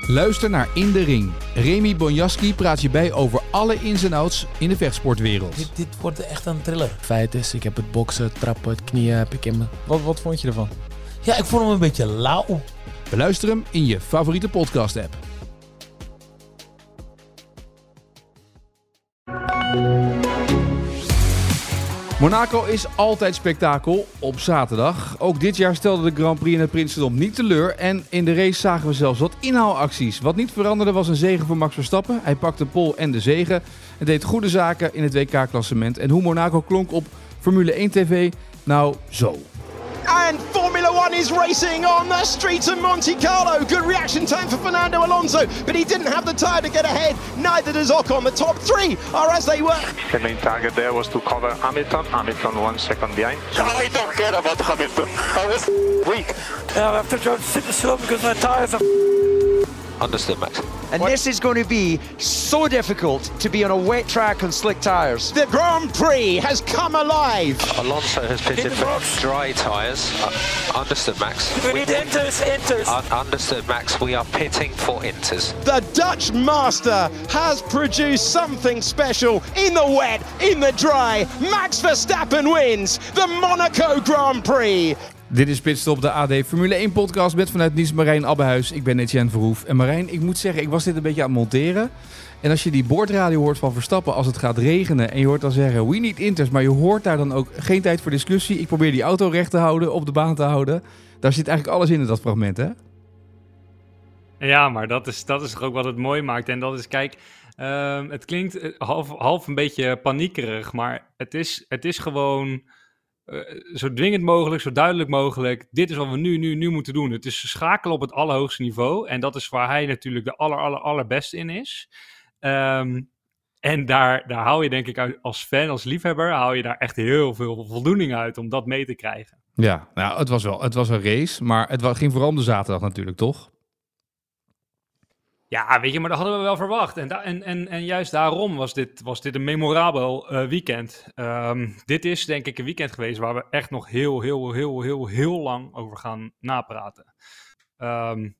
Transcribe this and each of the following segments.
Luister naar In de Ring. Remy Bonjaski praat je bij over alle ins en outs in de vechtsportwereld. Dit, dit wordt echt een thriller. Feit is, ik heb het boksen, trappen, het knieën heb ik in me. Wat, wat vond je ervan? Ja, ik vond hem een beetje lauw. Beluister hem in je favoriete podcast-app. Monaco is altijd spektakel op zaterdag. Ook dit jaar stelde de Grand Prix in het Prinsendom niet teleur. En in de race zagen we zelfs wat inhaalacties. Wat niet veranderde was een zegen voor Max Verstappen. Hij pakte pol en de zegen. En deed goede zaken in het WK-klassement. En hoe Monaco klonk op Formule 1 TV? Nou, zo. And Formula One is racing on the streets of Monte Carlo. Good reaction time for Fernando Alonso, but he didn't have the tyre to get ahead. Neither does Ocon. The top three are as they were. The main target there was to cover Hamilton. Hamilton one second behind. I don't care about Hamilton. I was weak. Yeah, I have to try to sit still because my tires are. Understood, Max. And this is going to be so difficult to be on a wet track on slick tyres. The Grand Prix has come alive. Alonso has pitted for dry tyres. Uh, understood, Max. We need inters, inters. Un- understood, Max. We are pitting for inters. The Dutch master has produced something special in the wet, in the dry. Max Verstappen wins the Monaco Grand Prix. Dit is Pitstop, de AD Formule 1 podcast met vanuit Nice Marijn Abbehuis. Ik ben Etienne Verhoef. En Marijn, ik moet zeggen, ik was dit een beetje aan het monteren. En als je die boordradio hoort van Verstappen als het gaat regenen en je hoort dan zeggen we need inters, maar je hoort daar dan ook geen tijd voor discussie. Ik probeer die auto recht te houden, op de baan te houden. Daar zit eigenlijk alles in in dat fragment, hè? Ja, maar dat is, dat is toch ook wat het mooi maakt. En dat is, kijk, ehm, het klinkt eh, half, half een beetje paniekerig, maar het is, het is gewoon eh, zo dwingend mogelijk, zo duidelijk mogelijk. Dit is wat we nu, nu, nu moeten doen. Het is schakelen op het allerhoogste niveau. En dat is waar hij natuurlijk de aller, aller, allerbeste in is. Ehm, en daar, daar hou je denk ik als fan, als liefhebber, hou je daar echt heel veel voldoening uit om dat mee te krijgen. Ja, nou, het was wel, het was een race, maar het ging vooral om de zaterdag natuurlijk, toch? Ja, weet je, maar dat hadden we wel verwacht. En, en, en, en juist daarom was dit, was dit een memorabel eh, weekend. Ehm, dit is denk ik een weekend geweest waar we echt nog heel, heel, heel, heel, heel lang over gaan napraten. Ehm,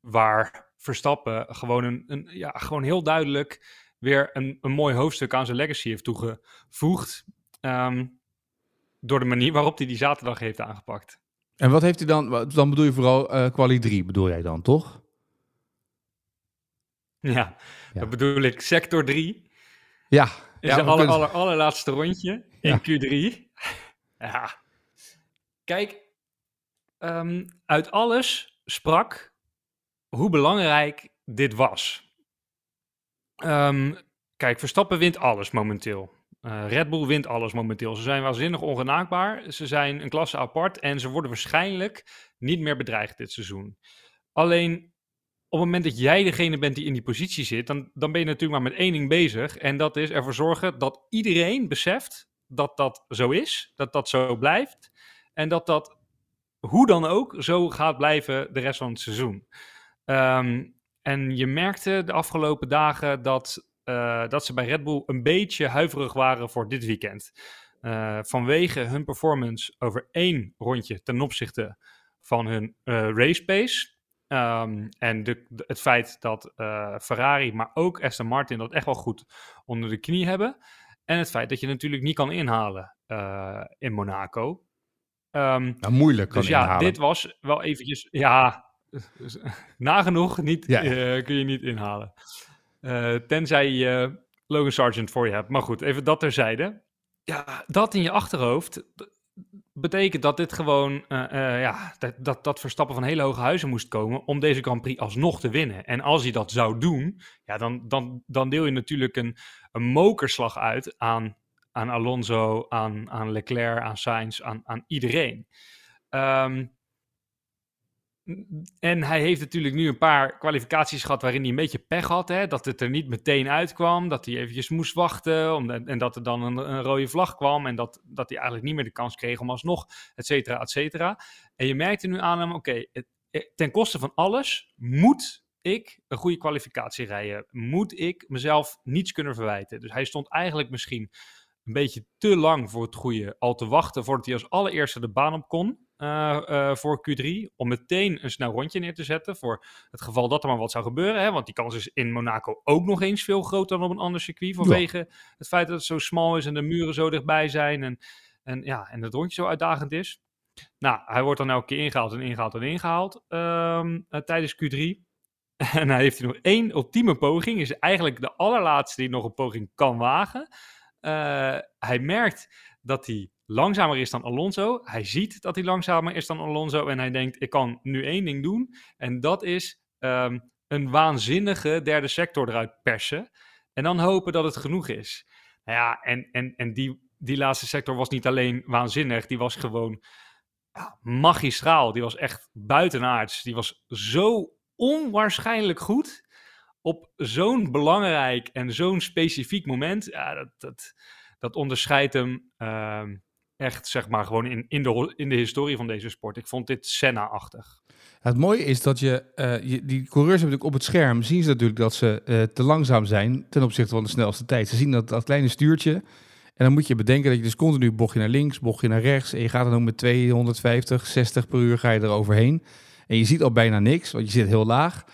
waar Verstappen gewoon, een, ja, gewoon heel duidelijk weer een, een mooi hoofdstuk aan zijn legacy heeft toegevoegd. Ehm, door de manier waarop hij die zaterdag heeft aangepakt. En wat heeft hij dan, dan bedoel je vooral eh quali 3, bedoel jij dan, toch? Ja, Ja. dat bedoel ik. Sector 3. Ja. Is ja, we aller, aller, allerlaatste rondje in Ja. Q3. ja. Kijk, ehm, uit alles sprak hoe belangrijk dit was. Ehm, kijk, Verstappen wint alles momenteel. Eh, Red Bull wint alles momenteel. Ze zijn waanzinnig ongenaakbaar. Ze zijn een klasse apart en ze worden waarschijnlijk niet meer bedreigd dit seizoen. Alleen op het moment dat jij degene bent die in die positie zit, dan, dan ben je natuurlijk maar met één ding bezig. En dat is ervoor zorgen dat iedereen beseft dat dat zo is, dat dat zo blijft. En dat dat hoe dan ook zo gaat blijven de rest van het seizoen. Ehm, en je merkte de afgelopen dagen dat, eh, dat ze bij Red Bull een beetje huiverig waren voor dit weekend. Eh, vanwege hun performance over één rondje ten opzichte van hun eh, race pace. Ehm, en de, de- het feit dat eh, Ferrari, maar ook Aston Martin dat echt wel goed onder de knie hebben. En het feit dat je natuurlijk niet kan inhalen eh, in Monaco. Ehm, Nou, moeilijk kan dus ja, inhalen. dit was wel eventjes, ja, nagenoeg niet, Ja. eh, kun je niet inhalen. Tenzij je Logan Sargent voor je hebt. Maar goed, even dat terzijde. Ja, dat in je achterhoofd betekent dat dit gewoon, eh, eh, ja, dat, dat, dat Verstappen van hele hoge huizen moest komen om deze Grand Prix alsnog te winnen. En als hij dat zou doen, ja, dan, dan, dan deel je natuurlijk een, een mokerslag uit aan, aan Alonso, aan, aan Leclerc, aan Sainz, aan, aan iedereen. Ehm, en hij heeft natuurlijk nu een paar kwalificaties gehad waarin hij een beetje pech had. Hè? Dat het er niet meteen uitkwam. Dat hij eventjes moest wachten. En dat er dan een, rode vlag kwam. En dat, dat hij eigenlijk niet meer de kans kreeg om alsnog, et cetera, et cetera. En je merkte nu aan hem, oké, eh, ten koste van alles moet ik een goede kwalificatie rijden. Moet ik mezelf niets kunnen verwijten. Dus hij stond eigenlijk misschien een beetje te lang voor het goede al te wachten voordat hij als allereerste de baan op kon. Eh, eh, voor Q3. Om meteen een snel rondje neer te zetten. Voor het geval dat er maar wat zou gebeuren. Hè? Want die kans is in Monaco ook nog eens veel groter dan op een ander circuit. Vanwege het feit dat het zo smal is en de muren zo dichtbij zijn. En, en, ja, en het rondje zo uitdagend is. Nou, hij wordt dan elke keer ingehaald en ingehaald en ingehaald ehm, eh, tijdens Q3. En hij heeft nog één ultieme poging. Is eigenlijk de allerlaatste die nog een poging kan wagen. Hij merkt dat hij langzamer is dan Alonso. Hij ziet dat hij langzamer is dan Alonso. En hij denkt, ik kan nu één ding doen. En dat is ehm, een waanzinnige derde sector eruit persen. En dan hopen dat het genoeg is. Nou ja, en, en, en die, die laatste sector was niet alleen waanzinnig. Die was gewoon ja, magistraal. Die was echt buitenaards. Die was zo onwaarschijnlijk goed op zo'n belangrijk en zo'n specifiek moment. Ja, dat, dat, dat onderscheidt hem ehm, echt, zeg maar, gewoon in, in, de, in de historie van deze sport. Ik vond dit Senna-achtig. Het mooie is dat je, eh, je, die coureurs hebben natuurlijk op het scherm, zien ze natuurlijk dat ze eh, te langzaam zijn ten opzichte van de snelste tijd. Ze zien dat, dat kleine stuurtje en dan moet je bedenken dat je dus continu bochtje naar links, bochtje naar rechts en je gaat dan ook met 250, 60 per uur ga je er overheen. En je ziet al bijna niks, want je zit heel laag.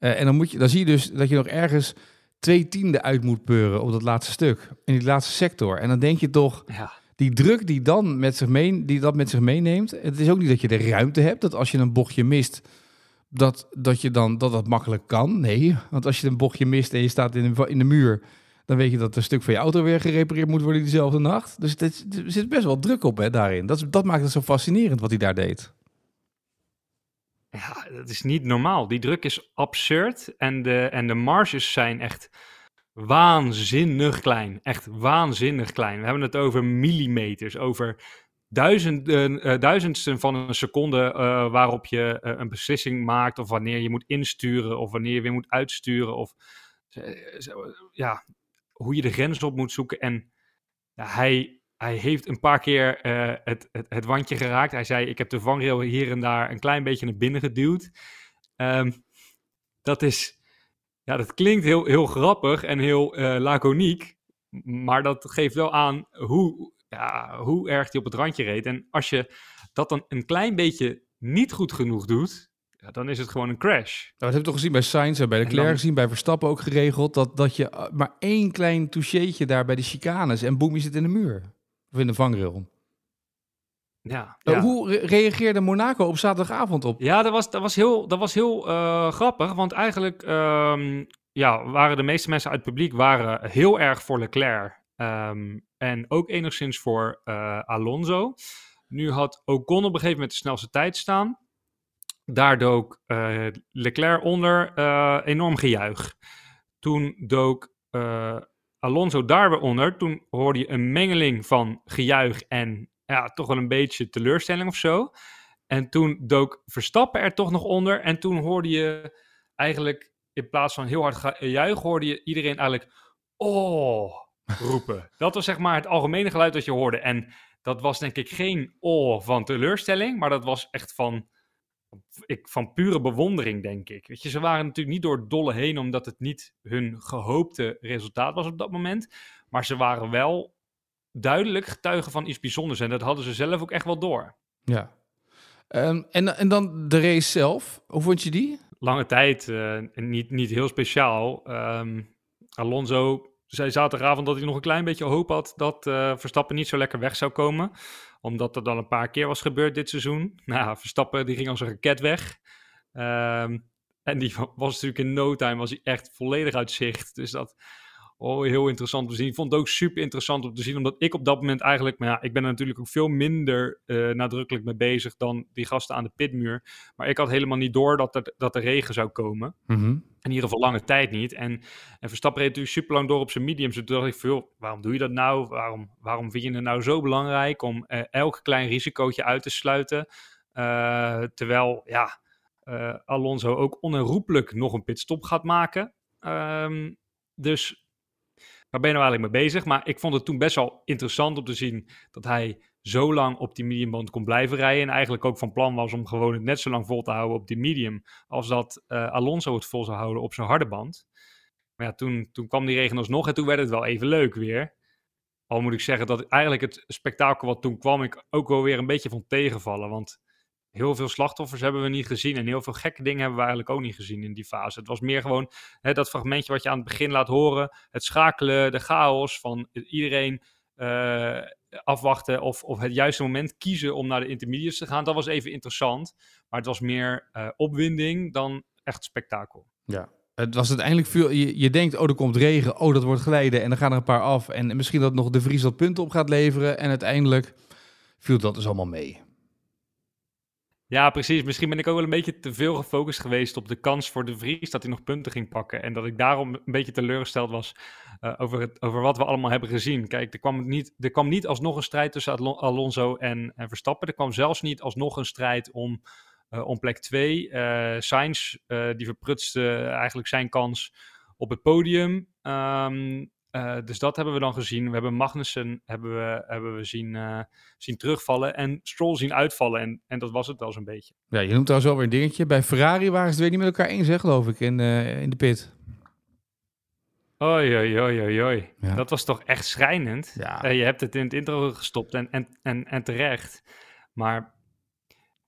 Uh, en dan, moet je, dan zie je dus dat je nog ergens twee tienden uit moet peuren op dat laatste stuk. In die laatste sector. En dan denk je toch, Ja. Die druk die, dan met zich mee, die dat met zich meeneemt. Het is ook niet dat je de ruimte hebt, dat als je een bochtje mist, dat, dat, je dan, dat dat makkelijk kan. Nee, want als je een bochtje mist en je staat in de, in de muur, dan weet je dat een stuk van je auto weer gerepareerd moet worden diezelfde nacht. Dus het, er zit best wel druk op hè, daarin. Dat, dat maakt het zo fascinerend wat hij daar deed. Ja, dat is niet normaal. Die druk is absurd en de, en de marges zijn echt waanzinnig klein. Echt waanzinnig klein. We hebben het over millimeters, over duizenden, eh, duizendsten van een seconde eh, waarop je eh, een beslissing maakt of wanneer je moet insturen of wanneer je weer moet uitsturen of ja, hoe je de grens op moet zoeken. En ja, hij, hij heeft een paar keer het, het, het wandje geraakt. Hij zei, ik heb de vangrail hier en daar een klein beetje naar binnen geduwd. Ehm, dat is, ja, dat klinkt heel, heel grappig en heel eh, laconiek. Maar dat geeft wel aan hoe, ja, hoe erg hij op het randje reed. En als je dat dan een klein beetje niet goed genoeg doet, ja, dan is het gewoon een crash. Nou, dat hebben we toch gezien bij Sainz en bij Leclerc dan- gezien, bij Verstappen ook geregeld, dat, dat je uh, maar één klein toucheetje daar bij de chicanes en boem, je zit in de muur. Of in de vangrail. Ja, Nou, ja. Hoe re- reageerde Monaco op zaterdagavond op? Ja, dat was, dat was heel, dat was heel eh, grappig. Want eigenlijk ehm, ja, waren de meeste mensen uit het publiek waren heel erg voor Leclerc. Ehm, en ook enigszins voor eh, Alonso. Nu had Ocon op een gegeven moment de snelste tijd staan. Daar dook eh, Leclerc onder eh, enorm gejuich. Toen dook eh, Alonso daar weer onder. Toen hoorde je een mengeling van gejuich en ja, toch wel een beetje teleurstelling of zo. En toen dook Verstappen er toch nog onder. En toen hoorde je eigenlijk, in plaats van heel hard gejuich, hoorde je iedereen eigenlijk oh roepen. Dat was zeg maar het algemene geluid dat je hoorde. En dat was denk ik geen oh van teleurstelling, maar dat was echt van, ik, van pure bewondering, denk ik. Weet je, ze waren natuurlijk niet door het dolle heen, omdat het niet hun gehoopte resultaat was op dat moment. Maar ze waren wel duidelijk getuigen van iets bijzonders. En dat hadden ze zelf ook echt wel door. Ja. Ehm, en, en dan de race zelf. Hoe vond je die? lange tijd eh, niet, niet heel speciaal. Ehm, Alonso zei zaterdagavond dat hij nog een klein beetje hoop had dat eh, Verstappen niet zo lekker weg zou komen. Omdat er dan een paar keer was gebeurd dit seizoen. Nou, Verstappen die ging als een raket weg. Ehm, en die wa- was natuurlijk in no time was hij echt volledig uit zicht. Dus dat oh, heel interessant om te zien. Ik vond het ook super interessant om te zien, omdat ik op dat moment eigenlijk, maar ja, ik ben er natuurlijk ook veel minder eh, nadrukkelijk mee bezig dan die gasten aan de pitmuur. Maar ik had helemaal niet door dat er, dat er regen zou komen. In ieder geval lange tijd niet. En, en Verstappen reed natuurlijk super lang door op zijn mediums. Dus toen dacht ik veel, waarom doe je dat nou? Waarom, waarom vind je het nou zo belangrijk om eh, elk klein risicootje uit te sluiten? Eh, terwijl, ja, Alonso ook onherroepelijk nog een pitstop gaat maken. Ehm, dus waar ben je nou eigenlijk mee bezig? Maar ik vond het toen best wel interessant om te zien dat hij zo lang op die mediumband kon blijven rijden. En eigenlijk ook van plan was om gewoon het net zo lang vol te houden op die medium. Als dat eh, Alonso het vol zou houden op zijn harde band. Maar ja, toen, toen kwam die regen alsnog en toen werd het wel even leuk weer. Al moet ik zeggen dat eigenlijk het spektakel wat toen kwam ik ook wel weer een beetje vond tegenvallen. Want heel veel slachtoffers hebben we niet gezien. En heel veel gekke dingen hebben we eigenlijk ook niet gezien in die fase. Het was meer gewoon hè, dat fragmentje wat je aan het begin laat horen. Het schakelen, de chaos van iedereen eh, afwachten of, of het juiste moment kiezen om naar de intermediates te gaan. Dat was even interessant. Maar het was meer eh, opwinding dan echt spektakel. Ja. Het was uiteindelijk veel. Je, denkt, oh, er komt regen. Oh, dat wordt glijden. En dan gaan er een paar af. En misschien dat nog de Vries dat punten op gaat leveren. En uiteindelijk viel dat dus allemaal mee. Ja, precies. Misschien ben ik ook wel een beetje te veel gefocust geweest op de kans voor de Vries dat hij nog punten ging pakken. En dat ik daarom een beetje teleurgesteld was uh, over, het, over wat we allemaal hebben gezien. Kijk, er kwam niet, er kwam niet alsnog een strijd tussen Alonso en, en Verstappen. Er kwam zelfs niet alsnog een strijd om, uh, om plek 2. Uh, Sainz, die verprutste eigenlijk zijn kans op het podium. Um, uh, dus dat hebben we dan gezien. We hebben Magnussen hebben we, hebben we zien, uh, zien terugvallen en Stroll zien uitvallen. En, en dat was het wel zo'n beetje. Ja, je noemt trouwens wel weer een dingetje. Bij Ferrari waren ze het weer niet met elkaar eens, hè, geloof ik, in, uh, in de pit. Oei, oei, oei, oei. Ja. Dat was toch echt schrijnend. Ja. je hebt het in het intro gestopt en, en, en, en terecht. Maar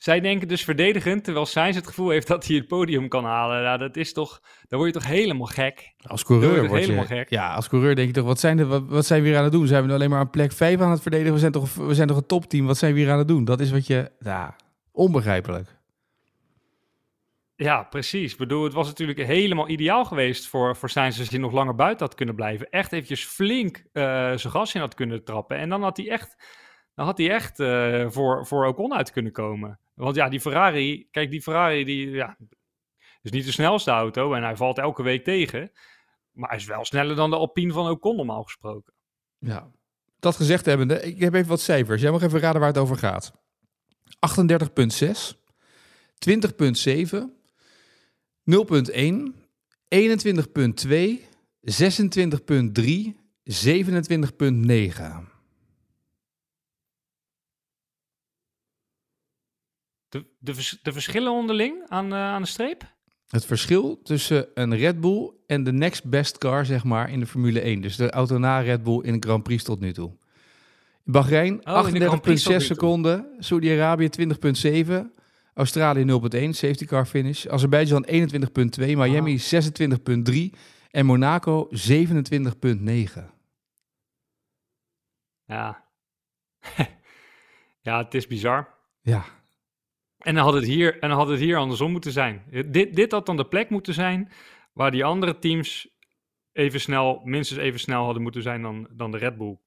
zij denken dus verdedigend, terwijl Sainz het gevoel heeft dat hij het podium kan halen. Nou, dat is toch, dan word je toch helemaal gek. Als coureur word je helemaal gek. Ja, als coureur denk je toch, wat zijn, de, wat, wat zijn we hier aan het doen? Zijn we nu alleen maar aan plek 5 aan het verdedigen? We zijn toch, we zijn toch een topteam? Wat zijn we hier aan het doen? Dat is wat je, ja, onbegrijpelijk. Ja, precies. Ik bedoel, het was natuurlijk helemaal ideaal geweest voor, voor Sainz als hij nog langer buiten had kunnen blijven. Echt eventjes flink uh, zijn gas in had kunnen trappen. En dan had hij echt, dan had hij echt uh, voor, voor Ocon uit kunnen komen. Want ja, die Ferrari, kijk, die Ferrari die, ja, is niet de snelste auto en hij valt elke week tegen. Maar hij is wel sneller dan de Alpine van Ocon normaal gesproken. Ja, dat gezegd hebbende, ik heb even wat cijfers. Jij mag even raden waar het over gaat. 38,6, 20,7, 0,1, 21,2, 26,3, 27,9. De, de, de verschillen onderling aan, uh, aan de streep? Het verschil tussen een Red Bull en de next best car, zeg maar, in de Formule 1. Dus de auto na Red Bull in de Grand Prix tot nu toe. In Bahrein Oh, 38,6 seconden. Saudi-Arabië 20,7. Australië 0,1, safety car finish. Azerbeidzjan 21,2. Miami 26,3. En Monaco 27,9. Ja. ja, het is bizar. Ja, En dan had het hier, en had het hier andersom moeten zijn. Dit, dit had dan de plek moeten zijn waar die andere teams even snel, minstens even snel hadden moeten zijn dan, dan de Red Bull.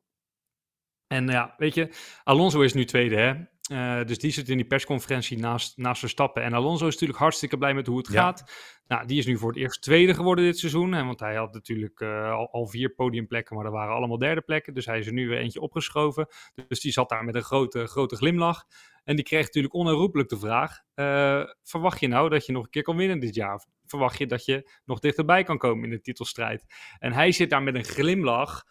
En ja, weet je, Alonso is nu tweede, hè. Uh, dus die zit in die persconferentie naast, naast Verstappen. En Alonso is natuurlijk hartstikke blij met hoe het Ja. gaat. Nou, die is nu voor het eerst tweede geworden dit seizoen. Hè, want hij had natuurlijk uh, al, al, vier podiumplekken, maar er waren allemaal derde plekken. Dus hij is er nu weer eentje opgeschoven. Dus die zat daar met een grote, grote glimlach. En die kreeg natuurlijk onherroepelijk de vraag: uh, verwacht je nou dat je nog een keer kan winnen dit jaar? Verwacht je dat je nog dichterbij kan komen in de titelstrijd? En hij zit daar met een glimlach,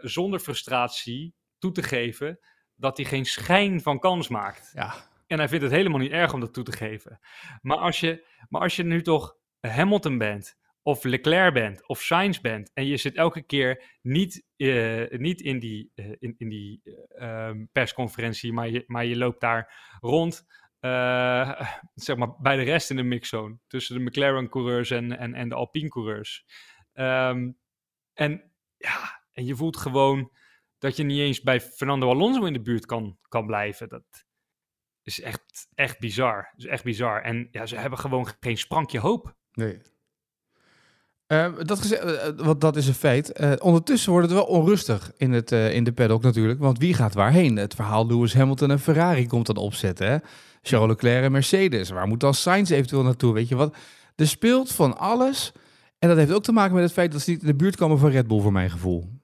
zonder frustratie, toe te geven dat hij geen schijn van kans maakt. Ja. En hij vindt het helemaal niet erg om dat toe te geven. Maar als je, maar als je nu toch Hamilton bent, of Leclerc bent, of Sainz bent, en je zit elke keer niet, uh, niet in die, uh, in, in die uh, persconferentie, maar je, maar je loopt daar rond, eh, zeg maar, bij de rest in de mixzone, tussen de McLaren-coureurs en, en, en de Alpine-coureurs. Um, en ja, en je voelt gewoon dat je niet eens bij Fernando Alonso in de buurt kan, kan blijven. Dat is echt, echt bizar. Is echt bizar. En ja, ze hebben gewoon geen sprankje hoop. Nee. Uh, dat, gezegd, uh, want dat is een feit. Ondertussen wordt het wel onrustig in, het, in de paddock natuurlijk. Want wie gaat waarheen? Het verhaal Lewis Hamilton en Ferrari komt dan opzetten. Hè? Charles Leclerc en Mercedes. Waar moet dan Sainz eventueel naartoe? Weet je wat? Er speelt van alles. En dat heeft ook te maken met het feit dat ze niet in de buurt komen van Red Bull, voor mijn gevoel.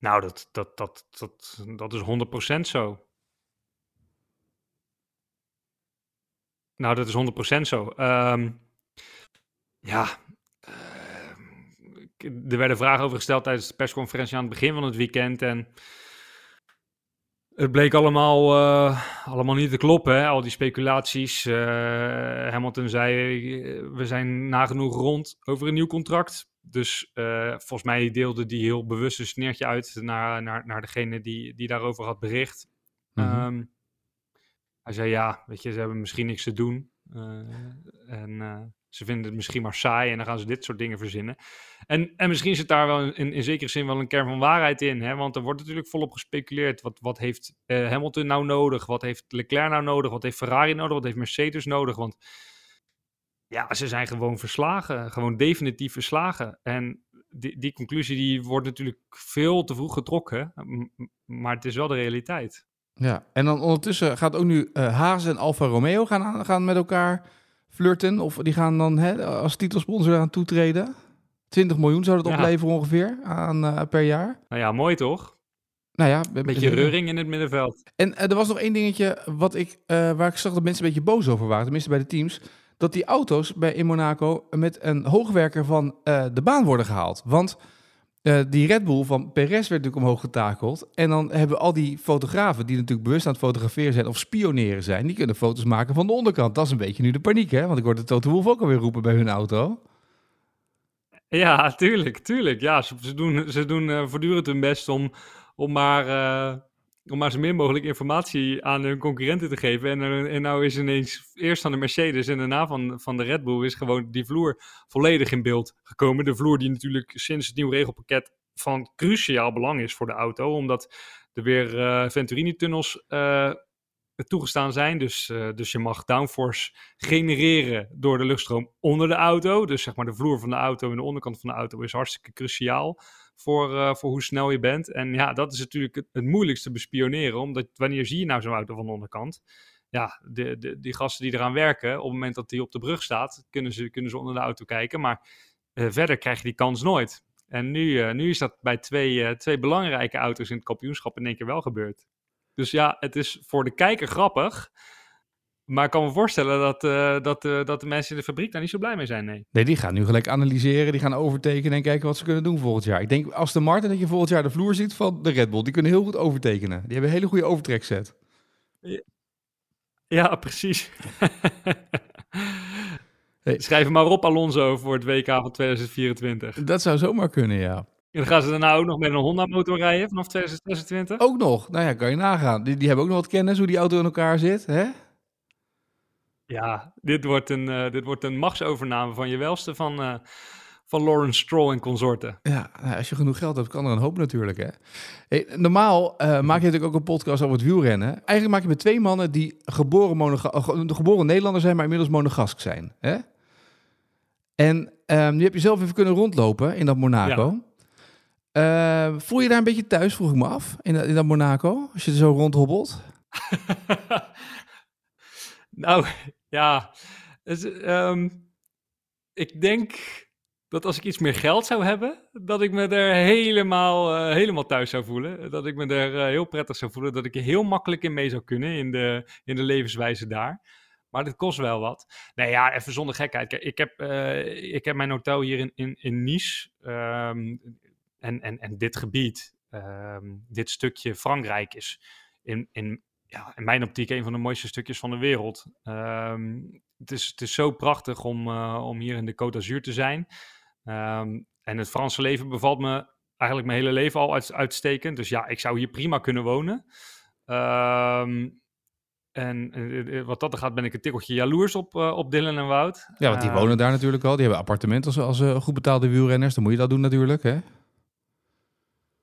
Nou, dat, dat, dat, dat, dat is 100% zo. Nou, dat is 100% zo. Um, ja, uh, er werden vragen over gesteld tijdens de persconferentie aan het begin van het weekend. En het bleek allemaal, uh, allemaal niet te kloppen, hè? al die speculaties. Uh, Hamilton zei, we zijn nagenoeg rond over een nieuw contract. Dus uh, volgens mij deelde die heel bewust een sneertje uit naar, naar, naar degene die, die daarover had bericht. Mm -hmm. um, Hij zei ja, weet je, ze hebben misschien niks te doen. eh, en eh, ze vinden het misschien maar saai en dan gaan ze dit soort dingen verzinnen. En, en misschien zit daar wel in, in zekere zin wel een kern van waarheid in. Hè? Want er wordt natuurlijk volop gespeculeerd. Wat, wat heeft eh, Hamilton nou nodig? Wat heeft Leclerc nou nodig? Wat heeft Ferrari nodig? Wat heeft Mercedes nodig? Want ja, ze zijn gewoon verslagen. Gewoon definitief verslagen. En die, die conclusie die wordt natuurlijk veel te vroeg getrokken. Maar het is wel de realiteit. Ja, en dan ondertussen gaat ook nu eh Haas en Alfa Romeo gaan, aan- gaan met elkaar flirten. Of die gaan dan hè, als titelsponsor aan toetreden. 20 miljoen zou dat Ja. opleveren ongeveer aan, eh, per jaar. Nou ja, mooi toch? Nou ja, Een beetje reuring in het middenveld. En eh, er was nog één dingetje wat ik, eh, waar ik zag dat mensen een beetje boos over waren, tenminste bij de teams. Dat die auto's bij in Monaco met een hoogwerker van de baan worden gehaald. Want eh, die Red Bull van Perez werd natuurlijk omhoog getakeld. En dan hebben al die fotografen die natuurlijk bewust aan het fotograferen zijn of spioneren zijn, die kunnen foto's maken van de onderkant. Dat is een beetje nu de paniek, hè? Want ik hoorde Toto Wolff ook alweer roepen bij hun auto. Ja, tuurlijk, tuurlijk. Ja, ze, ze doen, ze doen eh, voortdurend hun best om, om, maar, eh, om maar zo min mogelijk informatie aan hun concurrenten te geven. En, en nou is ineens eerst van de Mercedes en daarna van, van de Red Bull is gewoon die vloer volledig in beeld gekomen. De vloer die natuurlijk sinds het nieuwe regelpakket van cruciaal belang is voor de auto. Omdat er weer eh, Venturini-tunnels eh, toegestaan zijn. Dus, eh, dus je mag downforce genereren door de luchtstroom onder de auto. Dus zeg maar de vloer van de auto en de onderkant van de auto is hartstikke cruciaal voor, eh, voor hoe snel je bent. En ja, dat is natuurlijk het, moeilijkste bespioneren, omdat wanneer zie je nou zo'n auto van de onderkant? Ja, de, de, die gasten die eraan werken, op het moment dat die op de brug staat, kunnen ze, kunnen ze onder de auto kijken. Maar eh, verder krijg je die kans nooit. En nu, eh, nu is dat bij twee, twee belangrijke auto's in het kampioenschap in één keer wel gebeurd. Dus ja, het is voor de kijker grappig. Maar ik kan me voorstellen dat, eh, dat, eh, dat de mensen in de fabriek daar niet zo blij mee zijn. Nee. Nee, die gaan nu gelijk analyseren, die gaan overtekenen en kijken wat ze kunnen doen volgend jaar. Ik denk als de Martin dat je volgend jaar de vloer ziet van de Red Bull, die kunnen heel goed overtekenen. Die hebben een hele goede overtrekset. Ja, precies. Hey. Schrijf hem maar op, Alonso, voor het WK van 2024. En Dat zou zomaar kunnen, ja. dan gaan ze daarna ook nog met een Honda-motor rijden vanaf 2026. Ook nog, nou ja, kan je nagaan. Die, die hebben ook nog wat kennis hoe die auto in elkaar zit, hè? Ja, dit wordt een, eh, dit wordt een machtsovername van je welste van, eh, van Lawrence Stroll en consorten. Ja, nou, als je genoeg geld hebt, kan er een hoop natuurlijk, hè? Hey, normaal eh, maak je natuurlijk ook een podcast over het wielrennen. Eigenlijk maak je met twee mannen die geboren, monoga- ge- geboren Nederlander zijn, maar inmiddels monegask zijn, hè? En ehm nu heb je zelf even kunnen rondlopen in dat Monaco. Eh, voel je daar een beetje thuis, vroeg ik me af, in, dat- in dat Monaco, als je er zo rondhobbelt? nou, ja. ehm, ik denk dat als ik iets meer geld zou hebben, dat ik me er helemaal, eh, helemaal thuis zou voelen. Dat ik me er eh, heel prettig zou voelen. Dat ik er heel makkelijk in mee zou kunnen in de, in de levenswijze daar. Maar dit kost wel wat. Nee, ja, even zonder gekheid. Ik heb, eh, ik heb mijn hotel hier in, in, in Nice. ehm, en, en, en dit gebied, ehm, dit stukje Frankrijk is in, in, ja, in mijn optiek een van de mooiste stukjes van de wereld. Ehm, het, is, het is zo prachtig om, eh, om hier in de Côte d'Azur te zijn. Ehm, en het Franse leven bevalt me eigenlijk mijn hele leven al uit, uitstekend. Dus ja, ik zou hier prima kunnen wonen. Ehm, en eh, eh, wat dat er gaat, ben ik een tikkeltje jaloers op, eh, op Dylan en Wout. Ja, want die wonen daar natuurlijk al. Die hebben appartementen als, als goed betaalde wielrenners. Dan moet je dat doen natuurlijk, hè?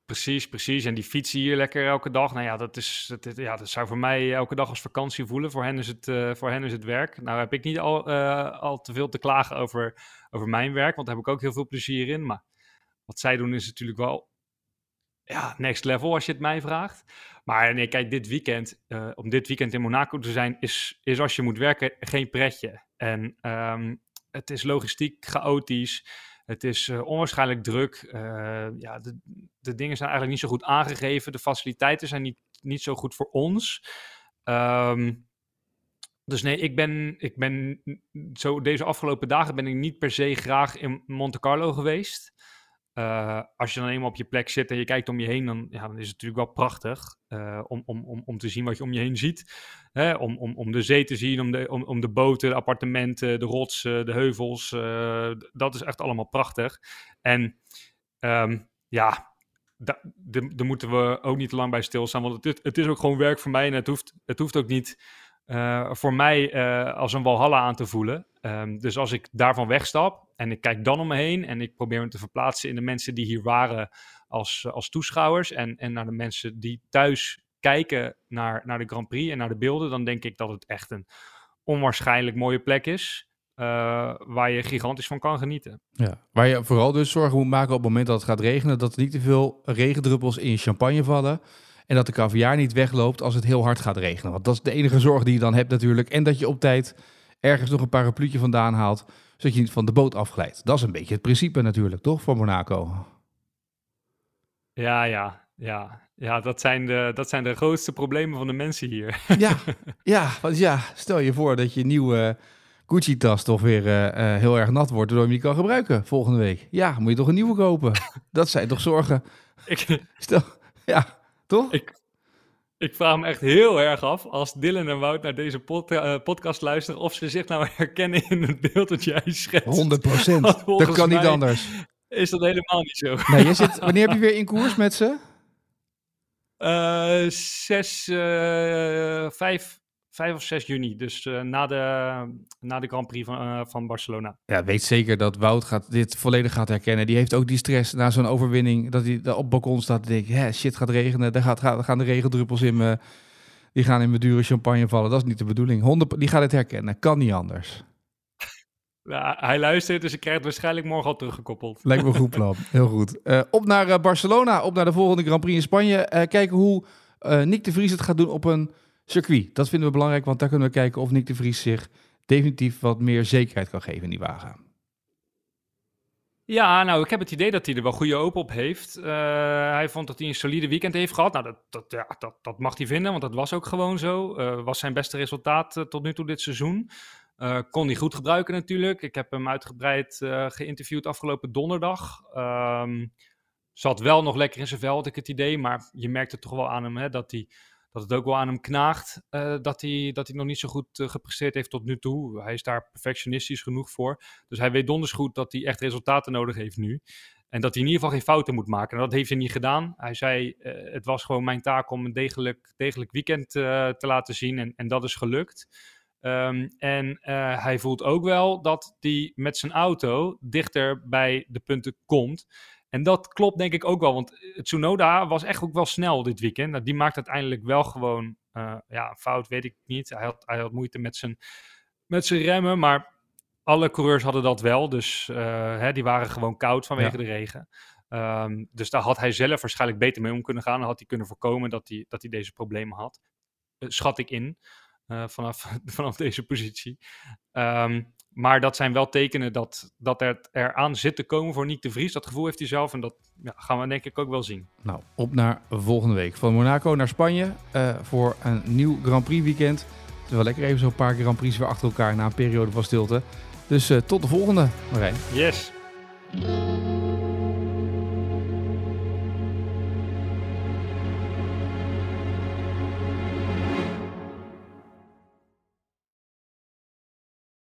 Precies, precies. En die fietsen hier lekker elke dag. Nou ja, dat, is, dat, ja, dat zou voor mij elke dag als vakantie voelen. Voor hen is het, eh, voor hen is het werk. Nou heb ik niet al, eh, al te veel te klagen over, over mijn werk, want daar heb ik ook heel veel plezier in. Maar wat zij doen is natuurlijk wel ja, next level als je het mij vraagt. Maar nee, kijk, dit weekend, eh, om dit weekend in Monaco te zijn, is, is als je moet werken geen pretje. En ehm, het is logistiek chaotisch. Het is eh, onwaarschijnlijk druk. Eh, ja, de, de dingen zijn eigenlijk niet zo goed aangegeven. De faciliteiten zijn niet, niet zo goed voor ons. Ehm, dus nee, ik ben, ik ben zo deze afgelopen dagen ben ik niet per se graag in Monte Carlo geweest. Uh, als je dan eenmaal op je plek zit en je kijkt om je heen, dan, ja, dan is het natuurlijk wel prachtig uh, om, om, om, om te zien wat je om je heen ziet. Hè? Om, om, om de zee te zien, om de, om, om de boten, de appartementen, de rotsen, de heuvels. Uh, dat is echt allemaal prachtig. En um, ja, daar moeten we ook niet te lang bij stilstaan, want het is, het is ook gewoon werk voor mij en het hoeft, het hoeft ook niet eh, voor mij eh, als een walhalla aan te voelen. Ehm, dus als ik daarvan wegstap en ik kijk dan om me heen en ik probeer me te verplaatsen in de mensen die hier waren als, als toeschouwers en, en naar de mensen die thuis kijken naar, naar de Grand Prix en naar de beelden, dan denk ik dat het echt een onwaarschijnlijk mooie plek is. eh, waar je gigantisch van kan genieten. Ja. Waar je vooral dus zorgen moet maken op het moment dat het gaat regenen, dat er niet te veel regendruppels in champagne vallen. En dat de caviar niet wegloopt als het heel hard gaat regenen. Want dat is de enige zorg die je dan hebt natuurlijk. En dat je op tijd ergens nog een parapluutje vandaan haalt, zodat je niet van de boot afglijdt. Dat is een beetje het principe natuurlijk, toch, voor Monaco? Ja, ja, ja. Ja, dat zijn, de, dat zijn de grootste problemen van de mensen hier. Ja, ja, want ja, stel je voor dat je nieuwe Gucci-tas toch weer eh, eh, heel erg nat wordt, waardoor je hem niet kan gebruiken volgende week. Ja, moet je toch een nieuwe kopen? Dat zijn toch zorgen? ik, Stel, ja, toch? ik, ik vraag me echt heel erg af, als Dylan en Wout naar deze pod- eh, podcast luisteren, of ze zich nou herkennen in het beeld dat jij schetst. 100 procent. Dat kan niet anders. Is dat helemaal niet zo? Nee, je zit, wanneer heb je weer in koers met ze? Eh, zes, eh, vijf, vijf of 6 juni, dus eh, na, de, na de Grand Prix van, eh, van Barcelona. Ja, weet zeker dat Wout gaat, dit volledig gaat herkennen. Die heeft ook die stress na zo'n overwinning. Dat hij daar op het balkon staat en denkt, hè, shit, gaat regenen. Daar gaat, gaat, gaan de regendruppels in me. Die gaan in mijn dure champagne vallen. Dat is niet de bedoeling. 100, die gaat het herkennen. Kan niet anders. Ja, hij luistert, dus ik krijg het waarschijnlijk morgen al teruggekoppeld. Lijkt me een goed plan. Heel goed. Eh, op naar Barcelona. Op naar de volgende Grand Prix in Spanje. Kijken hoe Nick de Vries het gaat doen op een circuit. Dat vinden we belangrijk, want daar kunnen we kijken of Nick de Vries zich definitief wat meer zekerheid kan geven in die wagen. Ja, nou, ik heb het idee dat hij er wel goede open op heeft. Eh, hij vond dat hij een solide weekend heeft gehad. Nou, dat, dat, ja, dat, dat mag hij vinden, want dat was ook gewoon zo. Eh, was zijn beste resultaat eh, tot nu toe dit seizoen. Kon hij goed gebruiken natuurlijk. Ik heb hem uitgebreid geïnterviewd afgelopen donderdag. Ehm, zat wel nog lekker in zijn vel, had ik het idee. Maar je merkt het toch wel aan hem, hè, dat, hij, dat het ook wel aan hem knaagt. eh, dat, hij, dat hij nog niet zo goed eh, gepresteerd heeft tot nu toe. Hij is daar perfectionistisch genoeg voor. Dus hij weet donders goed dat hij echt resultaten nodig heeft nu. En dat hij in ieder geval geen fouten moet maken. En dat heeft hij niet gedaan. Hij zei, eh, het was gewoon mijn taak om een degelijk, degelijk weekend te laten zien. En, en dat is gelukt. Ehm, en hij voelt ook wel dat hij met zijn auto dichter bij de punten komt. En dat klopt denk ik ook wel, want eh, Tsunoda was echt ook wel snel dit weekend. Nou, die maakt uiteindelijk wel gewoon, eh, ja, een fout weet ik niet. Hij had, hij had moeite met zijn, met zijn remmen, maar alle coureurs hadden dat wel. Dus eh, hè, die waren gewoon koud vanwege Ja. de regen. Ehm, dus daar had hij zelf waarschijnlijk beter mee om kunnen gaan. Dan had hij kunnen voorkomen dat hij, dat hij deze problemen had. Schat ik in, vanaf, vanaf deze positie. Ehm, maar dat zijn wel tekenen dat, dat het eraan zit te komen voor Nick de Vries. Dat gevoel heeft hij zelf en dat ja, gaan we denk ik ook wel zien. Nou, op naar volgende week. Van Monaco naar Spanje eh, voor een nieuw Grand Prix weekend. Het is wel lekker even zo'n paar Grand Prix weer achter elkaar na een periode van stilte. Dus eh, tot de volgende, Marijn. Yes!